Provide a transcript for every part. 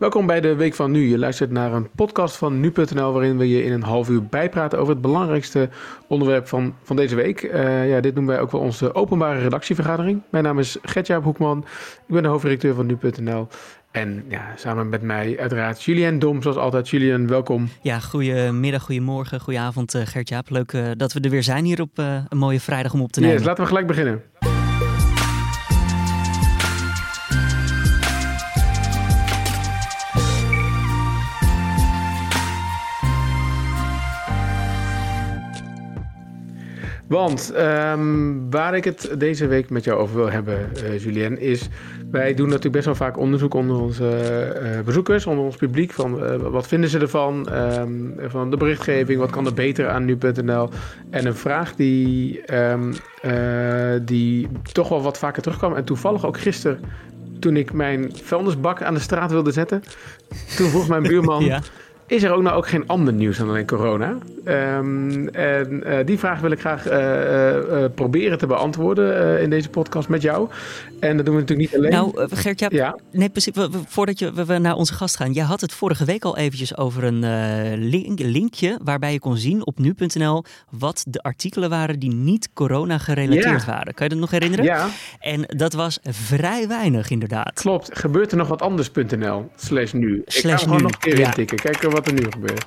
Welkom bij de Week van Nu. Je luistert naar een podcast van nu.nl waarin we je in een half uur bijpraten over het belangrijkste onderwerp van, van deze week. Uh, ja, dit noemen wij ook wel onze openbare redactievergadering. Mijn naam is Gertjaap Hoekman. Ik ben de hoofdredacteur van nu.nl. En ja, samen met mij uiteraard Julian Dom, zoals altijd. Julian, welkom. Ja, goedemiddag, goedemorgen, goedenavond uh, Gert-Jaap. Leuk uh, dat we er weer zijn hier op een mooie vrijdag om op te nemen. Yes, laten we gelijk beginnen. Want um, waar ik het deze week met jou over wil hebben, uh, Julien, is wij doen natuurlijk best wel vaak onderzoek onder onze uh, bezoekers, onder ons publiek. Van wat vinden ze ervan? Um, van de berichtgeving, wat kan er beter aan nu.nl? En een vraag die, um, die toch wel wat vaker terugkwam. En toevallig ook gisteren, toen ik mijn vuilnisbak aan de straat wilde zetten, toen vroeg mijn buurman. is er ook nou ook geen ander nieuws dan alleen corona? Um, en uh, die vraag wil ik graag uh, uh, proberen te beantwoorden in deze podcast met jou. En dat doen we natuurlijk niet alleen. Nou, Gert, ja, nee, precies, voordat je, we, naar onze gast gaan. Jij had het vorige week al eventjes over een link, linkje waarbij je kon zien op nu.nl wat de artikelen waren die niet corona gerelateerd waren. Kan je dat nog herinneren? Ja. En dat was vrij weinig inderdaad. Klopt. Gebeurt er nog wat anders.nl slash nu. Slash ik ga gewoon nog een keer ja. intikken. Kijken wat er nu gebeurt.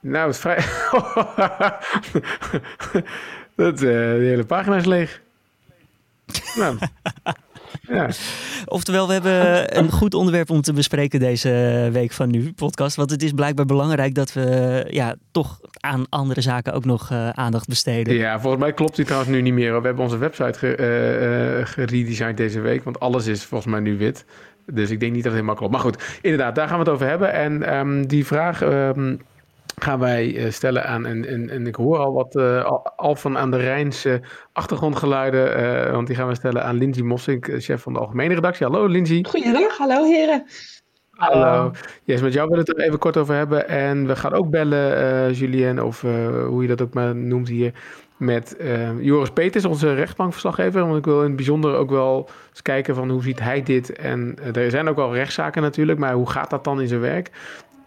Nou, het is vrij... dat, uh, de hele pagina is leeg. Nou... Ja. Oftewel, we hebben een goed onderwerp om te bespreken deze week van nu, podcast. Want het is blijkbaar belangrijk dat we ja, toch aan andere zaken ook nog uh, aandacht besteden. Ja, volgens mij klopt die trouwens nu niet meer. We hebben onze website geredesigned uh, deze week, want alles is volgens mij nu wit. Dus ik denk niet dat het helemaal klopt. Maar goed, inderdaad, daar gaan we het over hebben. En um, die vraag um, gaan wij uh, stellen aan. En, en, en, ik hoor al wat uh, al van aan de Rijnse achtergrondgeluiden. Uh, want die gaan we stellen aan Lindsay Mossink, chef van de Algemene Redactie. Hallo Lindsay. Goedendag, hallo heren. Hallo. Yes, met jou willen we het er even kort over hebben. En we gaan ook bellen, Julien, of hoe je dat ook maar noemt hier met uh, Joris Peters, onze rechtbankverslaggever. Want ik wil in het bijzonder ook wel eens kijken van hoe ziet hij dit. En uh, er zijn ook wel rechtszaken natuurlijk, maar hoe gaat dat dan in zijn werk?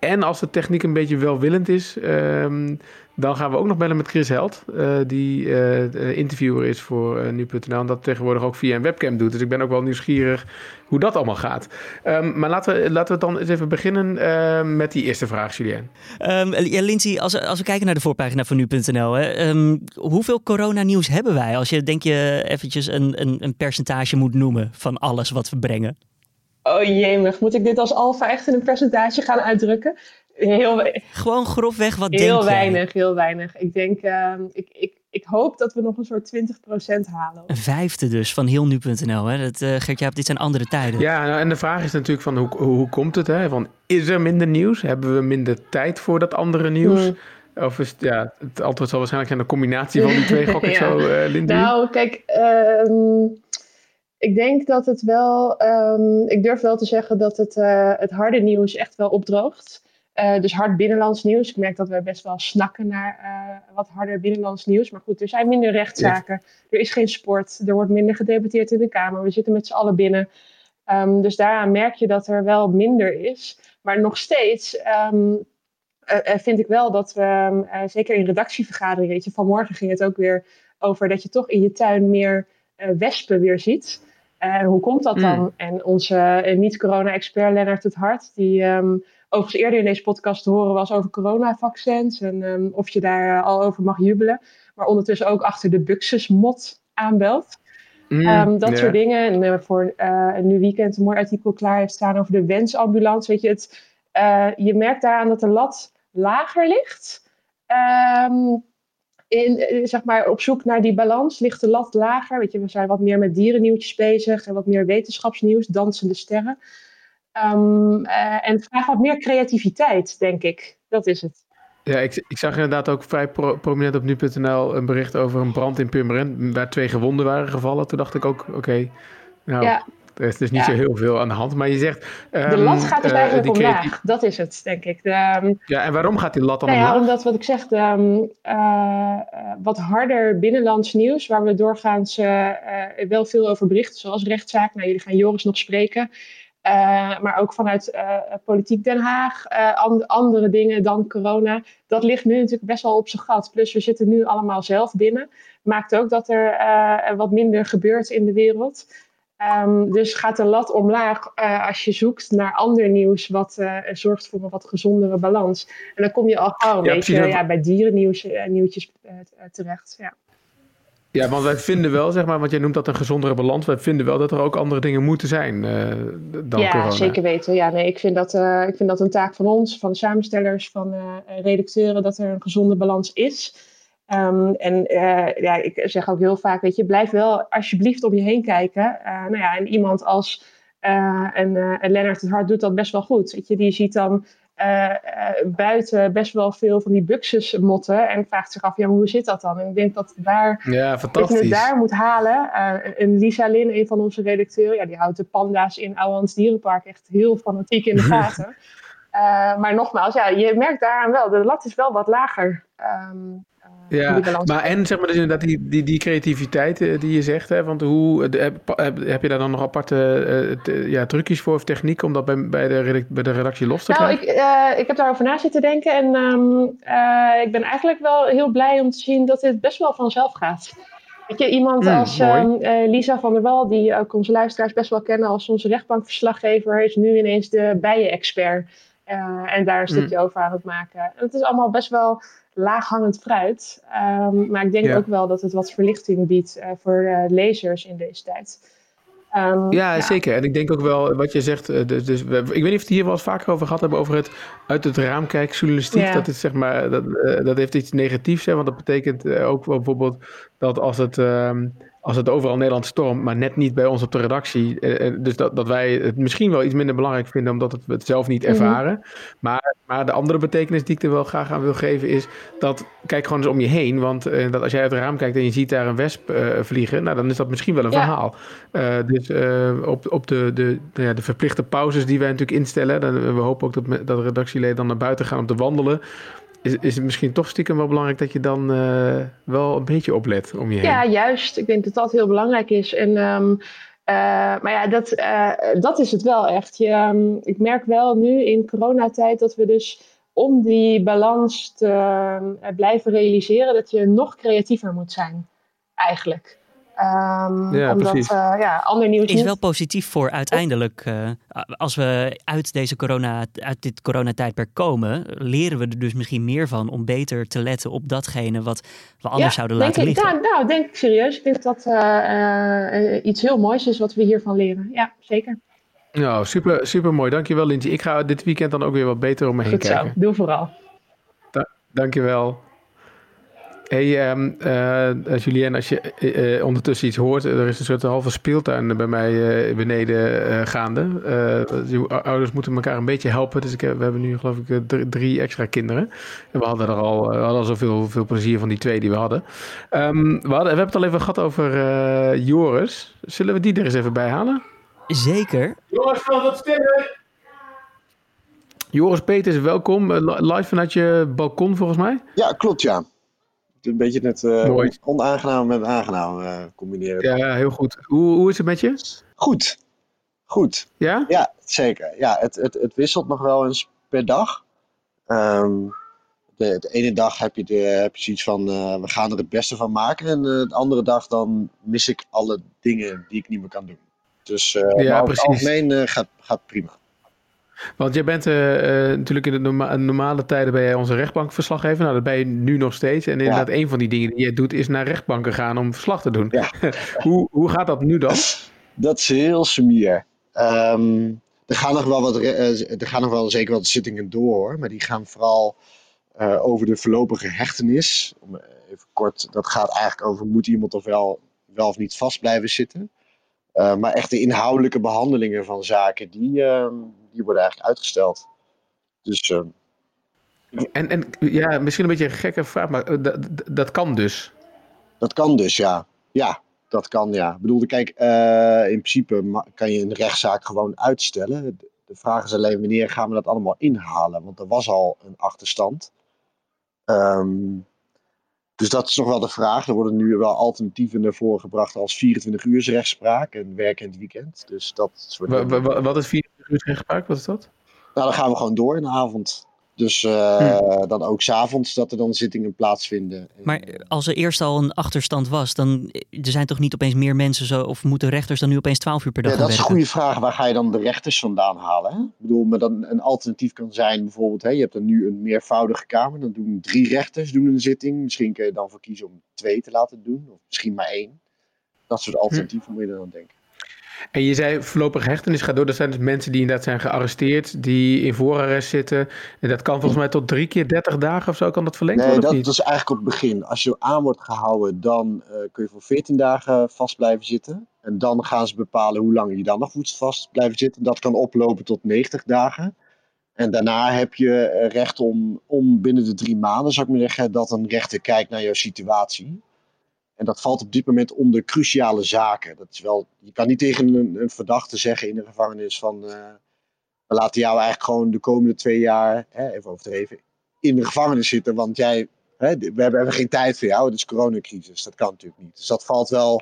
En als de techniek een beetje welwillend is, um, dan gaan we ook nog bellen met Chris Held, uh, die uh, interviewer is voor uh, nu.nl en dat tegenwoordig ook via een webcam doet. Dus ik ben ook wel nieuwsgierig hoe dat allemaal gaat. Um, maar laten we, laten we dan eens even beginnen uh, met die eerste vraag, Julien. Um, ja, Lindsay, als, als we kijken naar de voorpagina van nu.nl, um, hoeveel coronanieuws hebben wij? Als je denk je eventjes een, een, een percentage moet noemen van alles wat we brengen. Oh jemig, moet ik dit als alfa echt in een percentage gaan uitdrukken? Heel, Gewoon grofweg wat Heel denk weinig, heel weinig. Ik denk, uh, ik, ik, ik hoop dat we nog een soort 20% halen. Een vijfde dus van heel nu.nl. Hè? Dat, uh, Gert-Jaap, dit zijn andere tijden. Ja, nou, en de vraag is natuurlijk van hoe, hoe, hoe komt het? Hè? Van, is er minder nieuws? Hebben we minder tijd voor dat andere nieuws? Hmm. Of is het, ja, het antwoord zal waarschijnlijk zijn een combinatie van die twee, gok ik ja. zo, uh, Lindy? Nou, kijk... Um, ik denk dat het wel, um, ik durf wel te zeggen dat het, uh, het harde nieuws echt wel opdroogt. Uh, dus hard binnenlands nieuws. Ik merk dat we best wel snakken naar uh, wat harder binnenlands nieuws. Maar goed, er zijn minder rechtszaken. Er is geen sport. Er wordt minder gedebatteerd in de Kamer. We zitten met z'n allen binnen. Um, dus daaraan merk je dat er wel minder is. Maar nog steeds um, uh, vind ik wel dat we, zeker in redactievergaderingen, weet je, vanmorgen ging het ook weer over dat je toch in je tuin meer wespen weer ziet. En hoe komt dat dan? Mm. En onze niet-corona-expert Lennart het Hart, die um, overigens eerder in deze podcast te horen was over coronavaccins en um, of je daar uh, al over mag jubelen, maar ondertussen ook achter de Buxus-mot aanbelt. Mm, um, dat yeah. soort dingen. En uh, voor uh, nu weekend een mooi artikel klaar heeft staan over de wensambulance. Weet je, het, uh, je merkt daaraan dat de lat lager ligt. In, zeg maar, op zoek naar die balans ligt de lat lager. Weet je, we zijn wat meer met dierennieuwtjes bezig en wat meer wetenschapsnieuws, dansende sterren. Um, uh, en vraagt wat meer creativiteit, denk ik. Dat is het. Ja, ik, ik zag inderdaad ook vrij pro prominent op nu.nl een bericht over een brand in Purmerend, waar twee gewonden waren gevallen. Toen dacht ik ook, oké, okay, nou, ja. Er is dus niet ja. zo heel veel aan de hand. Maar je zegt. Um, de lat gaat dus uh, eigenlijk omlaag. Creatief... Dat is het, denk ik. De, um, ja, en waarom gaat die lat dan nou omlaag? Ja, omdat wat ik zeg, de, um, uh, wat harder binnenlands nieuws, waar we doorgaans uh, wel veel over berichten, zoals rechtszaak. Nou, jullie gaan Joris nog spreken. maar ook vanuit politiek Den Haag, andere dingen dan corona. Dat ligt nu natuurlijk best wel op zijn gat. Plus we zitten nu allemaal zelf binnen. Maakt ook dat er wat minder gebeurt in de wereld. Um, dus gaat de lat omlaag uh, als je zoekt naar ander nieuws wat uh, zorgt voor een wat gezondere balans. En dan kom je al gauw een ja, beetje ja, bij dierennieuws uh, nieuwtjes terecht. Ja. ja, want wij vinden wel, zeg maar, want jij noemt dat een gezondere balans. Wij vinden wel dat er ook andere dingen moeten zijn dan ja, corona. Ja, zeker weten. Ja, nee, ik, vind dat, ik vind dat een taak van ons, van de samenstellers, van redacteuren, dat er een gezonde balans is. Um, en uh, ja, ik zeg ook heel vaak, weet je, blijf wel alsjeblieft om je heen kijken. Uh, nou ja, en iemand als uh, een, een Lennart het Hart doet dat best wel goed. Weet je, die ziet dan buiten best wel veel van die buxus motten en vraagt zich af, ja, hoe zit dat dan? En ik denk dat daar, ja, fantastisch. Dat je het daar moet halen. een Lisa Lin, een van onze redacteuren, ja, die houdt de panda's in Ouwans Dierenpark echt heel fanatiek in de gaten. maar nogmaals, ja, je merkt daaraan wel, de lat is wel wat lager. Um, ja, maar en zeg maar dus inderdaad die, die, die creativiteit eh, die je zegt, hè, want hoe, heb, heb je daar dan nog aparte uh, ja, trucjes voor of techniek om dat bij, bij, de, bij de redactie los te nou, krijgen? Nou, ik, ik heb daarover na zitten denken en um, ik ben eigenlijk wel heel blij om te zien dat dit best wel vanzelf gaat. Weet je, iemand mm, als um, Lisa van der Wal, die ook onze luisteraars best wel kennen als onze rechtbankverslaggever, is nu ineens de bijen-expert. en daar een mm. stukje over aan het maken. En het is allemaal best wel laaghangend fruit. Um, maar ik denk ook wel dat het wat verlichting biedt uh, voor uh, lezers in deze tijd. Um, ja, ja, zeker. En ik denk ook wel wat je zegt. Uh, dus, dus, ik weet niet of het hier wel eens vaker over gehad hebben. Over het uit het raam kijken journalistiek. Dat, is, zeg maar, dat, dat heeft iets negatiefs. Hè, want dat betekent ook bijvoorbeeld dat als het. Um, als het overal Nederland stormt, maar net niet bij ons op de redactie. Eh, eh, dus dat, dat wij het misschien wel iets minder belangrijk vinden, omdat we het zelf niet mhm. ervaren. maar, maar de andere betekenis die ik er wel graag aan wil geven is dat, kijk gewoon eens om je heen. Want uh, dat als jij uit het raam kijkt en je ziet daar een wesp uh, vliegen, nou dan is dat misschien wel een ja. verhaal. dus op, op de, de, ja, de verplichte pauzes die wij natuurlijk instellen, dan, we hopen ook dat, dat redactieleden dan naar buiten gaan om te wandelen is, is het misschien toch stiekem wel belangrijk dat je dan uh, wel een beetje oplet om je heen. Ja, juist. Ik denk dat dat heel belangrijk is. En, um, uh, maar ja, dat, uh, dat is het wel echt. Je, um, ik merk wel nu in coronatijd dat we dus om die balans te blijven realiseren, dat je nog creatiever moet zijn, eigenlijk. Um, ja, omdat, precies. Uh, ja, ander nieuws is wel positief voor uiteindelijk. Uh, als we uit, deze corona, uit dit coronatijdperk komen, leren we er dus misschien meer van om beter te letten op datgene wat we anders ja, zouden laten ik, liggen. Ja, nou, denk ik serieus. Ik denk dat uh, iets heel moois is wat we hiervan leren. Ja, zeker. Nou, super, super mooi. Dankjewel, Lindsay. Ik ga dit weekend dan ook weer wat beter om me heen Goed kijken. Zo, doe vooral. Da dankjewel. Hey, um, uh, Julien, als je uh, ondertussen iets hoort, er is een soort halve speeltuin bij mij uh, beneden gaande. ouders moeten elkaar een beetje helpen, dus ik, we hebben nu geloof ik drie extra kinderen. En we hadden er al, we hadden al zoveel veel plezier van die twee die we hadden. Um, we, hadden we hebben het al even gehad over Joris. Zullen we die er eens even bij halen? Zeker. Joris, van wat stemmen! Joris Peters, welkom. Live vanuit je balkon volgens mij? Ja, klopt ja een beetje het uh, onaangenaam met aangenaam uh, combineren. Ja, heel goed. Hoe, hoe is het met je? Goed. Goed. Ja? Ja, zeker. Ja, het, het, het wisselt nog wel eens per dag. Um, de, de, ene dag heb je, de, heb je zoiets van, uh, we gaan er het beste van maken. En de andere dag dan mis ik alle dingen die ik niet meer kan doen. Dus ja, over het algemeen gaat, gaat prima. Want jij bent uh, uh, natuurlijk in de norma normale tijden ben jij onze rechtbankverslaggever. Nou, dat ben je nu nog steeds. En inderdaad, ja. een van die dingen die je doet is naar rechtbanken gaan om verslag te doen. Ja. hoe, hoe gaat dat nu dan? Dat is heel sumier. Um, er, gaan nog wel wat, uh, er gaan nog wel zeker wat zittingen door hoor. Maar die gaan vooral over de voorlopige hechtenis. Om, even kort, dat gaat eigenlijk over moet iemand of wel, wel of niet vast blijven zitten. Uh, maar echt de inhoudelijke behandelingen van zaken, die, uh, die worden eigenlijk uitgesteld. Dus, uh, en, en ja, misschien een beetje een gekke vraag, maar dat kan dus? Dat kan dus, ja. Ja, dat kan, ja. Ik bedoel, kijk, in principe kan je een rechtszaak gewoon uitstellen. De vraag is alleen wanneer gaan we dat allemaal inhalen? Want er was al een achterstand. Um, dus dat is nog wel de vraag. Er worden nu wel alternatieven naar voren gebracht als 24 uur rechtspraak en werk in het weekend. Dus dat soort wat, wat is 24 rechtspraak, wat is dat? Nou, dan gaan we gewoon door in de avond. Dus uh, dan ook s'avonds dat er dan zittingen plaatsvinden. Maar als er eerst al een achterstand was, dan er zijn toch niet opeens meer mensen zo, of moeten rechters dan nu opeens 12 uur per dag ja, dat is een goede vraag. Waar ga je dan de rechters vandaan halen? Hè? Ik bedoel, maar dan een alternatief kan zijn bijvoorbeeld, hè, je hebt dan nu een meervoudige kamer, dan doen drie rechters doen een zitting. Misschien kun je dan voor kiezen om twee te laten doen, of misschien maar één. Dat soort alternatieven hm. moet je dan denken. En je zei voorlopig hechtenis gaat door. Dat zijn dus mensen die inderdaad zijn gearresteerd, die in voorarrest zitten. En dat kan volgens mij tot drie keer 30 dagen of zo kan dat verlengd nee, worden? Nee, dat, is eigenlijk op het begin. Als je aan wordt gehouden, dan uh, kun je voor 14 dagen vast blijven zitten. En dan gaan ze bepalen hoe lang je dan nog moet vast blijven zitten. Dat kan oplopen tot 90 dagen. En daarna heb je eh, recht om, om binnen de drie maanden, zou ik maar zeggen, dat een rechter kijkt naar jouw situatie. En dat valt op dit moment onder cruciale zaken. Dat is wel, je kan niet tegen een, een verdachte zeggen in de gevangenis van... Uh, we laten jou eigenlijk gewoon de komende twee jaar, hè, even overdreven, in de gevangenis zitten. Want jij, hè, we, hebben, geen tijd voor jou, het is coronacrisis. Dat kan natuurlijk niet. Dus dat valt wel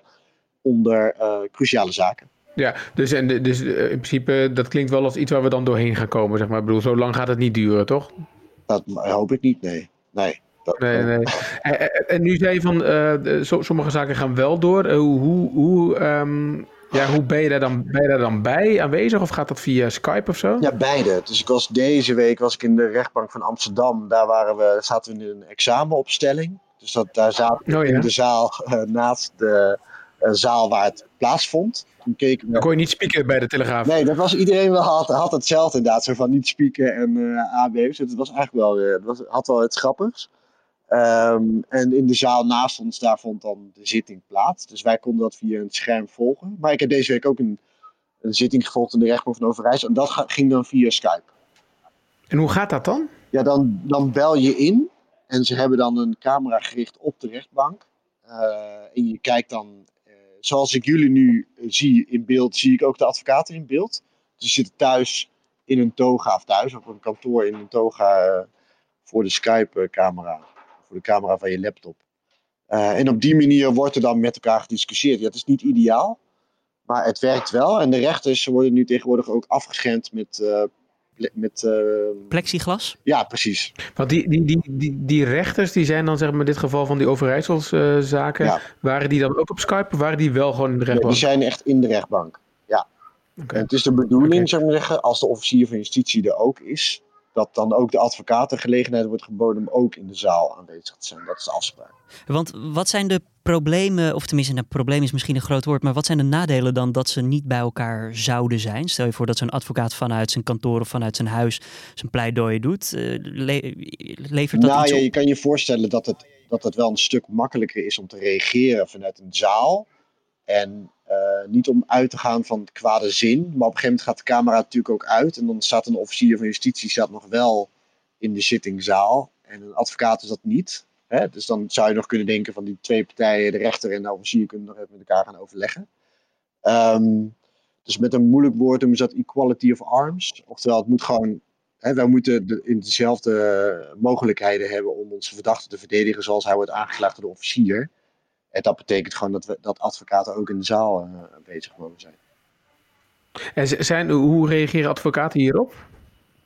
onder uh, cruciale zaken. Ja, dus, en, dus uh, in principe, dat klinkt wel als iets waar we dan doorheen gaan komen, zeg maar. Ik bedoel, zo lang gaat het niet duren, toch? Dat hoop ik niet, nee. Nee. Nee, nee. En, en, nu zei je van uh, sommige zaken gaan wel door. Uh, hoe, hoe, um, ja, hoe ben, je daar dan, ben je daar dan bij aanwezig of gaat dat via Skype of zo? Ja, beide. Dus ik was deze week was ik in de rechtbank van Amsterdam. Daar waren we, zaten we in een examenopstelling. Dus dat, daar zaten we oh, ja. in de zaal uh, naast de zaal waar het plaatsvond. Toen. Dan kon je niet spieken bij de Telegraaf? Nee, dat was iedereen wel had, had hetzelfde inderdaad. Zo van niet spieken en AB's. Dus het was eigenlijk wel, het was, had wel het grappigs. Um, en in de zaal naast ons, daar vond dan de zitting plaats. Dus wij konden dat via een scherm volgen. Maar ik heb deze week ook een, een zitting gevolgd in de rechtbank van Overijssel. En dat ging dan via Skype. En hoe gaat dat dan? Ja, dan, dan bel je in. En ze hebben dan een camera gericht op de rechtbank. Uh, en je kijkt dan, uh, zoals ik jullie nu zie in beeld, zie ik ook de advocaten in beeld. Dus ze zitten thuis in een toga, of thuis op een kantoor in een toga uh, voor de Skype-camera voor de camera van je laptop. Uh, en op die manier wordt er dan met elkaar gediscussieerd. Ja, het is niet ideaal, maar het werkt wel. En de rechters worden nu tegenwoordig ook afgeschermd met. Uh, met uh, Plexiglas? Ja, precies. Want die, die, die, die, die rechters, die zijn dan zeg maar in dit geval van die overijsselszaken, ja. waren die dan ook op Skype of waren die wel gewoon in de rechtbank? Nee, die zijn echt in de rechtbank, ja. Okay. En het is de bedoeling, okay. zou ik maar zeggen, als de officier van justitie er ook is, dat dan ook de advocaat de gelegenheid wordt geboden om ook in de zaal aanwezig te zijn. Dat is de afspraak. Want wat zijn de problemen, of tenminste, een probleem is misschien een groot woord, maar wat zijn de nadelen dan dat ze niet bij elkaar zouden zijn? Stel je voor dat zo'n advocaat vanuit zijn kantoor of vanuit zijn huis zijn pleidooi doet. Uh, le levert dat nou, iets ja, op? Je kan je voorstellen dat het, dat het wel een stuk makkelijker is om te reageren vanuit een zaal. En uh, niet om uit te gaan van kwade zin. Maar op een gegeven moment gaat de camera natuurlijk ook uit. En dan staat een officier van justitie staat nog wel in de zittingzaal. En een advocaat is dat niet. Hè? Dus dan zou je nog kunnen denken van die twee partijen, de rechter en de officier, kunnen nog even met elkaar gaan overleggen. Um, dus met een moeilijk woord noemen ze dat equality of arms. Oftewel, het moet gewoon. Hè, wij moeten in dezelfde mogelijkheden hebben om onze verdachte te verdedigen zoals hij wordt aangeklaagd door de officier. En dat betekent gewoon dat, we, dat advocaten ook in de zaal uh, aanwezig mogen zijn. En zijn, hoe reageren advocaten hierop?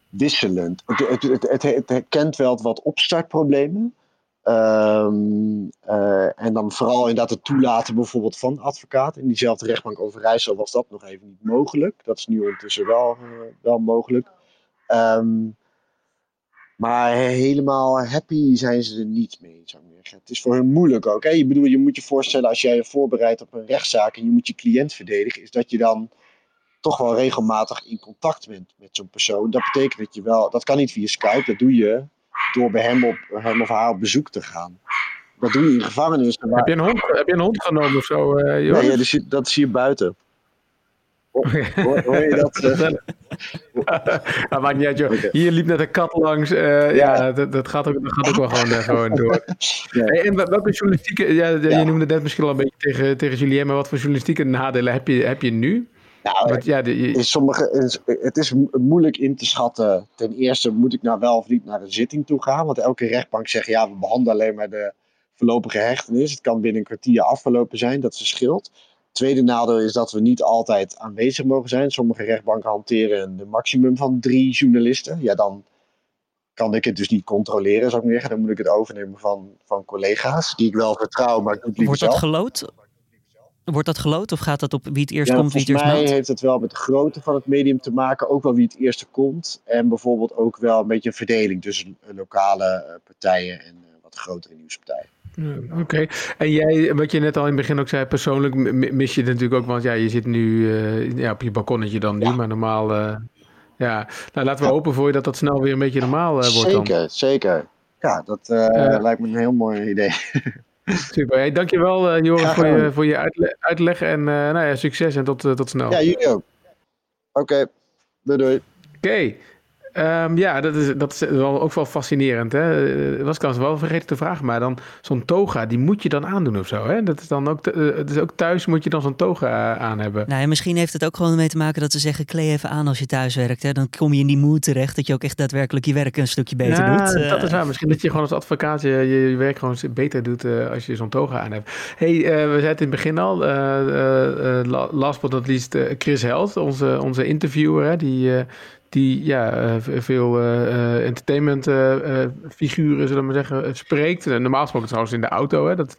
Wisselend. Het, het, het, het herkent wel wat opstartproblemen. Um, uh, en dan vooral inderdaad het toelaten bijvoorbeeld van advocaten. In diezelfde rechtbank Overijssel was dat nog even niet mogelijk. Dat is nu ondertussen wel, uh, wel mogelijk. Um, maar helemaal happy zijn ze er niet mee, zou Het is voor hen moeilijk ook. Hè? Je, bedoel, je moet je voorstellen, als jij je voorbereidt op een rechtszaak en je moet je cliënt verdedigen, is dat je dan toch wel regelmatig in contact bent met zo'n persoon. Dat betekent dat je wel, dat kan niet via Skype, dat doe je door bij hem, op, hem of haar op bezoek te gaan. Dat doe je in gevangenis. Heb, je een hond, heb je een hond genomen of zo? Uh, nee, ja, dat, is, dat is hier buiten. Hoor, hoor je dat? dat maakt niet uit, joh. Okay. Hier liep net een kat langs. Uh, ja, ja dat, dat, gaat ook, dat gaat ook wel gewoon, gewoon door. Ja. Hey, en welke journalistieke... Ja, ja, Je noemde net misschien al een beetje tegen, tegen Julien, maar wat voor journalistieke nadelen heb je, heb je nu? Nou, Want, ja, de, je... in sommige, het is moeilijk in te schatten. Ten eerste moet ik nou wel of niet naar een zitting toe gaan. Want elke rechtbank zegt, ja, we behandelen alleen maar de voorlopige hechtenis. Het kan binnen een kwartier afgelopen zijn, dat verschilt. Tweede nadeel is dat we niet altijd aanwezig mogen zijn. Sommige rechtbanken hanteren een maximum van drie journalisten. Ja, dan kan ik het dus niet controleren, zou ik zeggen. Dan moet ik het overnemen van, van collega's, die ik wel vertrouw, maar ik doe het liever Wordt dat zelf. gelood? Wordt dat gelood of gaat dat op wie het eerst Ja, komt, wie het volgens eerst mij meldt? heeft het wel met de grootte van het medium te maken. Ook wel wie het eerste komt. En bijvoorbeeld ook wel een beetje een verdeling tussen lokale eh, partijen en eh, wat grotere nieuwspartijen. Oké, en jij, wat je net al in het begin ook zei, persoonlijk mis je het natuurlijk ook, want ja, je zit nu eh, ja, op je balkonnetje dan nu, Ja. maar normaal, eh, ja. Nou, laten we hopen voor je dat dat snel weer een beetje normaal eh, wordt dan. zeker, zeker. Ja, dat lijkt me een heel mooi idee. Super, hey, dankjewel Joris voor je, voor je uitle- uitleg en nou ja, succes en tot, tot snel. Ja, jullie ook. Oké, doei doei. Oké. Ehm, ja, dat is, dat is wel, ook wel fascinerend. Hè? Eh, was ik trouwens wel vergeten te vragen, maar dan zo'n toga, die moet je dan aandoen of zo. Hè? Dat is dan ook, dus ook thuis moet je dan zo'n toga eh, aan hebben. Nou misschien heeft het ook gewoon mee te maken dat ze zeggen: klee even aan als je thuis werkt. Hè? Dan kom je in die mood terecht dat je ook echt daadwerkelijk je werk een stukje beter ja, doet. Dat is waar. Misschien dat je gewoon als advocaat je, je, je werk gewoon beter doet als je zo'n toga aan hebt. hey, we zeiden het in het begin al. la- last but not least, Chris Held, onze, onze interviewer, hè, die, die ja, eh, veel eh, eh, entertainment eh, eh, figuren, zullen we maar zeggen, spreekt. En normaal gesproken trouwens in de auto. Hè, dat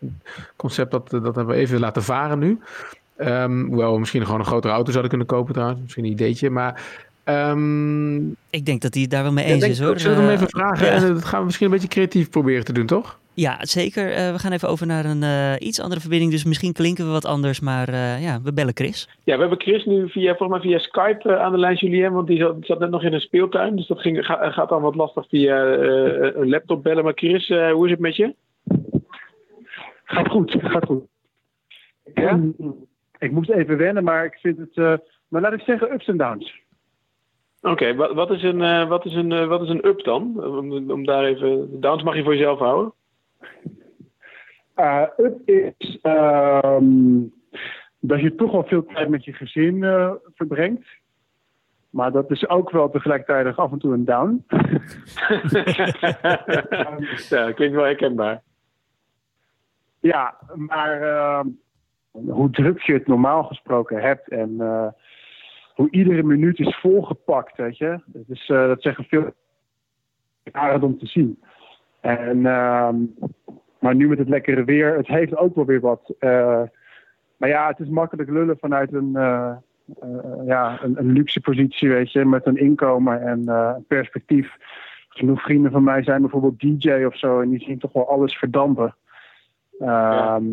concept dat, dat hebben we even laten varen nu. Ehm, hoewel we misschien gewoon een grotere auto zouden kunnen kopen trouwens. Misschien een ideetje. Maar ehm, Ik denk dat hij het daar wel mee eens is ik hoor. Zullen we hem even vragen? ja. En dat gaan we misschien een beetje creatief proberen te doen, toch? Ja, zeker. Eh, we gaan even over naar een eh, iets andere verbinding. Dus misschien klinken we wat anders. Maar eh, ja, we bellen Chris. Ja, we hebben Chris nu via, volgens mij via Skype aan de lijn, Julien. Want die zat, zat net nog in een speeltuin. Dus dat ging, ga- gaat dan wat lastig via eh, een laptop bellen. Maar Chris, hoe is het met je? Gaat goed, gaat goed. Ja? Ik moest even wennen, maar ik vind het, eh, maar laat ik zeggen, ups en downs. Oké, wat, wat is een, eh, wat is een, eh, wat is een up dan? Om, om daar even... Downs mag je voor jezelf houden. Eh, up is ehm, dat je toch wel veel tijd met je gezin eh, verbrengt. Maar dat is ook wel tegelijkertijd af en toe een down. ja, klinkt wel herkenbaar. Ja, maar ehm, hoe druk je het normaal gesproken hebt en eh, hoe iedere minuut is volgepakt, weet je. Dat, is, dat zeggen veel jaren om te zien. En, ehm, maar nu met het lekkere weer, het heeft ook wel weer wat. eh, maar ja, het is makkelijk lullen vanuit een, eh, eh, ja, een, luxe positie, weet je, met een inkomen en perspectief. Genoeg vrienden van mij zijn bijvoorbeeld DJ of zo en die zien toch wel alles verdampen. Ehm,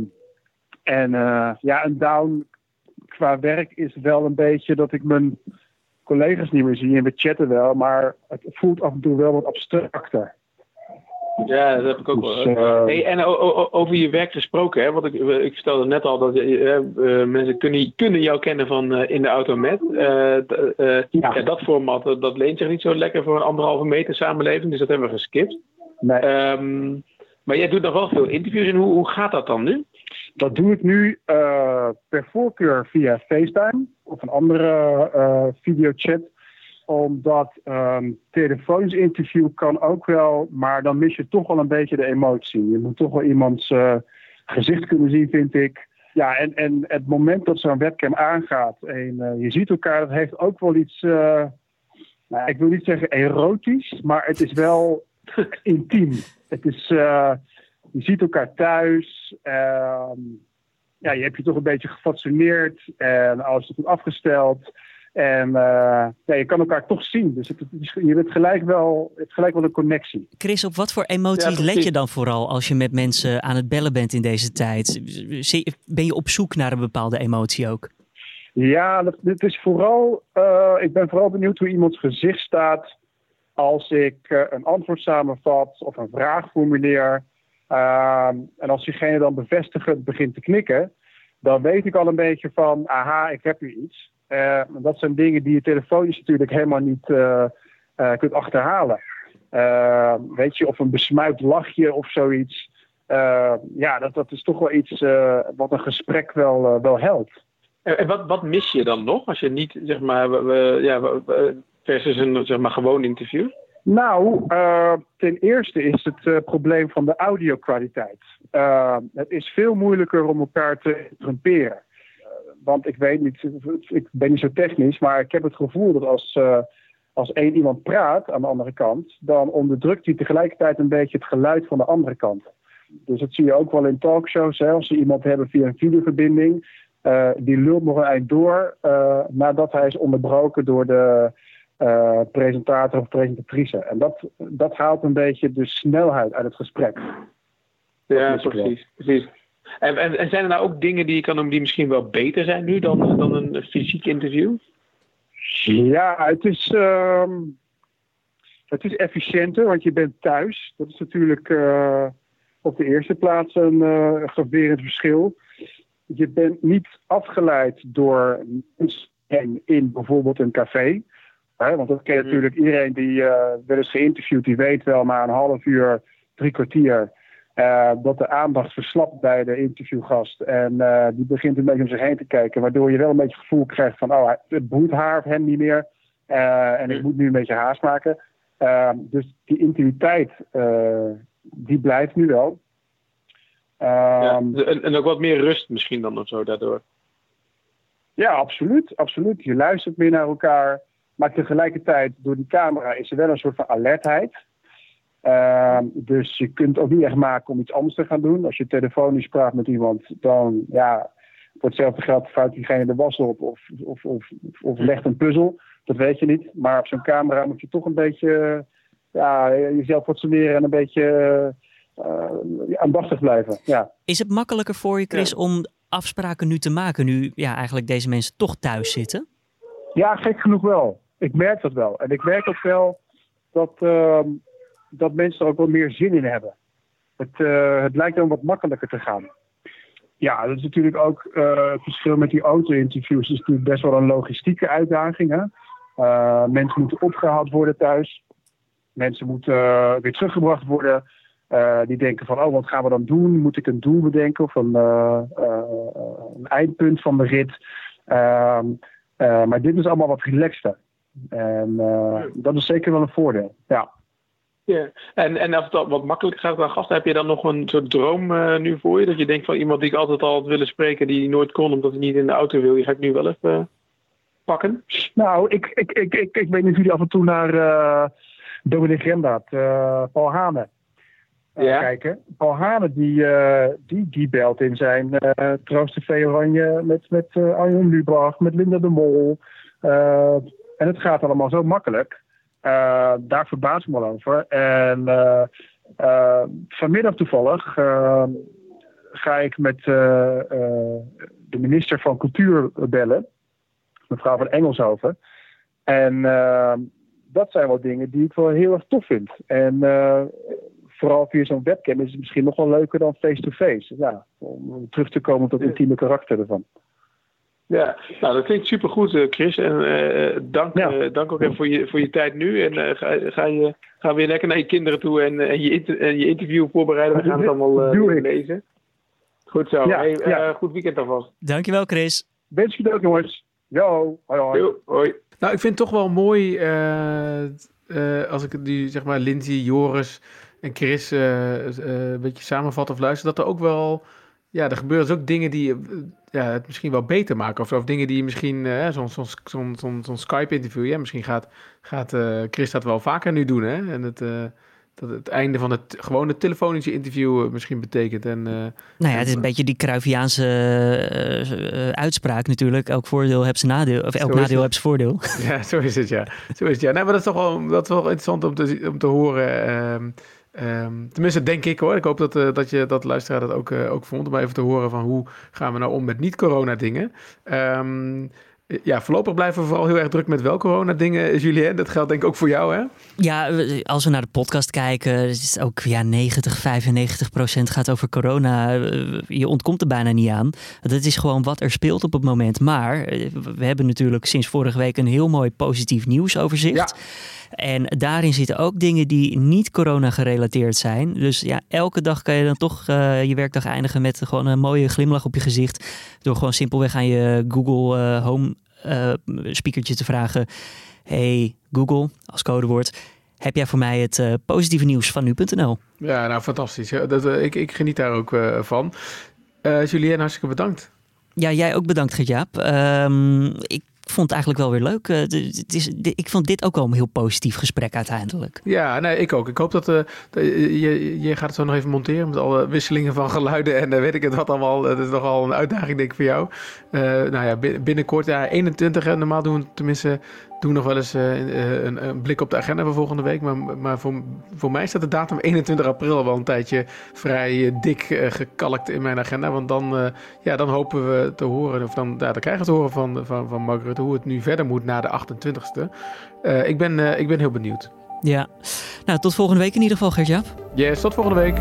En eh, ja, een down qua werk is wel een beetje dat ik mijn collega's niet meer zie en we chatten wel, maar het voelt af en toe wel wat abstracter. Ja, dat heb ik ook Dus, wel. eh, Hey, en o- o- over je werk gesproken, hè, want ik, ik vertelde net al dat eh, mensen kunnen, kunnen jou kennen van eh, in de auto met. Ja. dat format dat, leent zich niet zo lekker voor een anderhalve meter samenleving, dus dat hebben we geskipt. nee, Ehm, maar jij doet nog wel veel interviews en hoe, hoe gaat dat dan nu? dat doe ik nu per voorkeur via FaceTime of een andere videochat. Omdat ehm telefoons interview kan ook wel, maar dan mis je toch wel een beetje de emotie. Je moet toch wel iemands eh, gezicht kunnen zien, vind ik. Ja, en, en het moment dat zo'n webcam aangaat en eh, je ziet elkaar, dat heeft ook wel iets, eh, nou, ik wil niet zeggen erotisch, maar het is wel intiem. Het is, je ziet elkaar thuis. ehm, ja, je hebt je toch een beetje gefatsoeneerd en alles is goed afgesteld. En eh, ja, je kan elkaar toch zien. Dus het, het je hebt gelijk, wel, je hebt gelijk wel een connectie. Chris, op wat voor emoties Ja, let je dan vooral als je met mensen aan het bellen bent in deze tijd? Ben je op zoek naar een bepaalde emotie ook? Ja, dat, het is vooral, eh, ik ben vooral benieuwd hoe iemands gezicht staat als ik eh, een antwoord samenvat of een vraag formuleer. Ehm, en als diegene dan bevestigend begint te knikken, dan weet ik al een beetje van, aha, ik heb hier iets. Eh, dat zijn dingen die je telefonisch natuurlijk helemaal niet eh, eh, kunt achterhalen. Weet je, of een besmuikt lachje of zoiets. Ja, dat, dat is toch wel iets wat een gesprek wel, wel helpt. En en wat, wat mis je dan nog als je niet, zeg maar, ja, versus een zeg maar, gewoon interview? Nou, ten eerste is het probleem van de audio-kwaliteit. Het is veel moeilijker om elkaar te interromperen. Eh, want ik weet niet, ik ben niet zo technisch, maar ik heb het gevoel dat als, uh, als één iemand praat aan de andere kant, dan onderdrukt hij tegelijkertijd een beetje het geluid van de andere kant. Dus dat zie je ook wel in talkshows. Hè, als ze iemand hebben via een videoverbinding, uh, die lult nog een eind door uh, nadat hij is onderbroken door de presentator of presentatrice. En dat, dat haalt een beetje de snelheid uit het gesprek. Ja, precies. precies. En, en, en, zijn er nou ook dingen die je kan noemen die misschien wel beter zijn nu dan, dan een fysiek interview? Ja, het is, uh, het is efficiënter, want je bent thuis. Dat is natuurlijk uh, op de eerste plaats een uh, graverend verschil. Je bent niet afgeleid door mensen in bijvoorbeeld een café. Hè, want dat ken mm. natuurlijk iedereen die uh, wel eens geïnterviewd, die weet wel na een half uur, drie kwartier uh, dat de aandacht verslapt bij de interviewgast. En uh, die begint een beetje om zich heen te kijken. Waardoor je wel een beetje het gevoel krijgt van... oh, het boeit haar of hem niet meer. Uh, en ik moet nu een beetje haast maken. dus die intimiteit, die blijft nu wel. Ja, en, en, ook wat meer rust misschien dan of zo daardoor. Ja, absoluut. absoluut. Je luistert meer naar elkaar. Maar tegelijkertijd, door die camera, is er wel een soort van alertheid... Uh, dus je kunt ook niet echt maken om iets anders te gaan doen. Als je telefonisch praat met iemand, dan ja, voor hetzelfde geld fout diegene de was op of, of, of, of legt een puzzel. Dat weet je niet. Maar op zo'n camera moet je toch een beetje ja, jezelf fatsoeneren en een beetje uh, aandachtig blijven. Ja. Is het makkelijker voor je, Chris, om afspraken nu te maken, nu ja, eigenlijk deze mensen toch thuis zitten? Ja, gek genoeg wel. Ik merk dat wel. En ik merk ook wel dat. Uh, dat mensen er ook wel meer zin in hebben. Het, uh, het lijkt dan wat makkelijker te gaan. Ja, dat is natuurlijk ook uh, het verschil met die auto-interviews. is natuurlijk best wel een logistieke uitdaging. Hè? Uh, mensen moeten opgehaald worden thuis. Mensen moeten weer teruggebracht worden. die denken van, oh, wat gaan we dan doen? Moet ik een doel bedenken of een, een eindpunt van de rit? Ehm, maar dit is allemaal wat relaxter. En dat is zeker wel een voordeel, ja. Ja, en, en als het wat makkelijker gaat dan gasten, heb je dan nog een soort droom uh, nu voor je? Dat je denkt van iemand die ik altijd al had willen spreken, die nooit kon omdat hij niet in de auto wil, die ga ik nu wel even uh, pakken? Nou, ik, ik, ik, ik, ik weet natuurlijk af en toe naar uh, Dominic Remdaat, Paul Hane. Ja. kijken. Paul Hane die, die, die belt in zijn Troost TV Oranje met, met Arjen Lubach, met Linda de Mol. en het gaat allemaal zo makkelijk. Uh, daar verbaas ik me over. En uh, uh, vanmiddag toevallig ga ik met de minister van Cultuur bellen, mevrouw van Engelshoven. En dat zijn wel dingen die ik wel heel erg tof vind. En vooral via zo'n webcam is het misschien nog wel leuker dan face-to-face. Ja, om terug te komen tot het intieme karakter ervan. Ja, nou dat klinkt supergoed uh, Chris. En uh, dank, ja. uh, dank ook even voor je, voor je tijd nu. En ga, ga, je, ga weer lekker naar je kinderen toe en, en, je, inter, en je interview voorbereiden. We gaan het allemaal lezen. Goed zo. Ja, hey, ja. goed weekend alvast. Dankjewel Chris. Wens je ook jongens. Jo, hoi hoi. Yo, hoi. Nou, ik vind het toch wel mooi als ik die, zeg maar, Lindsay, Joris en Chris een beetje samenvat of luister, dat er ook wel ja, er gebeuren dus ook dingen die ja, het misschien wel beter maken. Of, of dingen die misschien, uh, zo'n zo'n zo'n zo'n Skype-interview, ja, misschien gaat, gaat uh, Chris dat wel vaker nu doen. Hè? En het, uh, dat het einde van het gewone telefonische interview misschien betekent. En, nou ja, het is een beetje die Cruyffiaanse uitspraak natuurlijk. Elk voordeel heeft zijn nadeel, of elk nadeel heeft zijn voordeel. Ja, zo is het, ja. Zo is het, ja. Nee, maar dat is toch wel, dat is wel interessant om te, om te horen. Ehm, tenminste, denk ik hoor. Ik hoop dat, uh, dat je dat luisteraar dat ook, uh, ook vond. Om even te horen van hoe gaan we nou om met niet-corona dingen. Um, ja, voorlopig blijven we vooral heel erg druk met wel corona-dingen, Julien. Dat geldt denk ik ook voor jou, hè? Ja, als we naar de podcast kijken, is ook ja, 90, 95 procent gaat over corona. Je ontkomt er bijna niet aan. Dat is gewoon wat er speelt op het moment. Maar we hebben natuurlijk sinds vorige week een heel mooi positief nieuwsoverzicht. Ja. En daarin zitten ook dingen die niet corona gerelateerd zijn. Dus ja, elke dag kan je dan toch uh, je werkdag eindigen met gewoon een mooie glimlach op je gezicht. Door gewoon simpelweg aan je Google uh, Home speakertje te vragen. Hey Google, als codewoord. Heb jij voor mij het positieve nieuws van nu.nl? Ja, nou fantastisch. Dat, ik, ik geniet daar ook van. Julien, hartstikke bedankt. Ja, jij ook bedankt, Gert-Jaap. Ehm, ik vond het eigenlijk wel weer leuk. Uh, het is, ik vond dit ook wel een heel positief gesprek uiteindelijk. Ja, nee, ik ook. Ik hoop dat uh, je, je gaat het zo nog even monteren met alle wisselingen van geluiden en uh, weet ik het wat allemaal. Dat is nogal een uitdaging denk ik voor jou. nou ja, binnenkort, ja, 21 en normaal doen we tenminste doen nog wel eens een, een, blik op de agenda voor volgende week. Maar, maar voor, voor mij staat de datum 21 april wel een tijdje vrij dik gekalkt in mijn agenda. Want dan, ja, dan hopen we te horen, of dan, ja, dan krijgen we te horen van, van, van Hoe het nu verder moet na de 28e. Uh, ik, ben, uh, ik ben heel benieuwd. Ja, nou tot volgende week in ieder geval, Gertjaap. Yes, tot volgende week.